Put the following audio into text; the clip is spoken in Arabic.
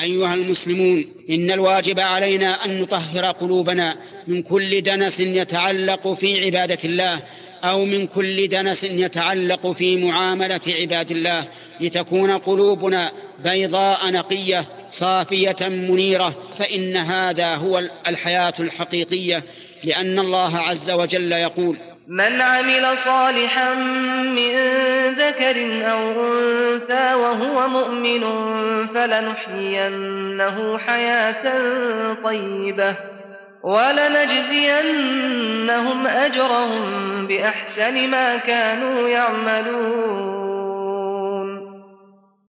أيها المسلمون إن الواجب علينا أن نطهر قلوبنا من كل دنس يتعلق في عبادة الله أو من كل دنس يتعلق في معاملة عباد الله لتكون قلوبنا بيضاء نقية صافية منيرة فإن هذا هو الحياة الحقيقية لأن الله عز وجل يقول من عمل صالحا من ذكر أو أنثى وهو مؤمن فلنحيينه حياة طيبة ولنجزينهم أجرهم بأحسن ما كانوا يعملون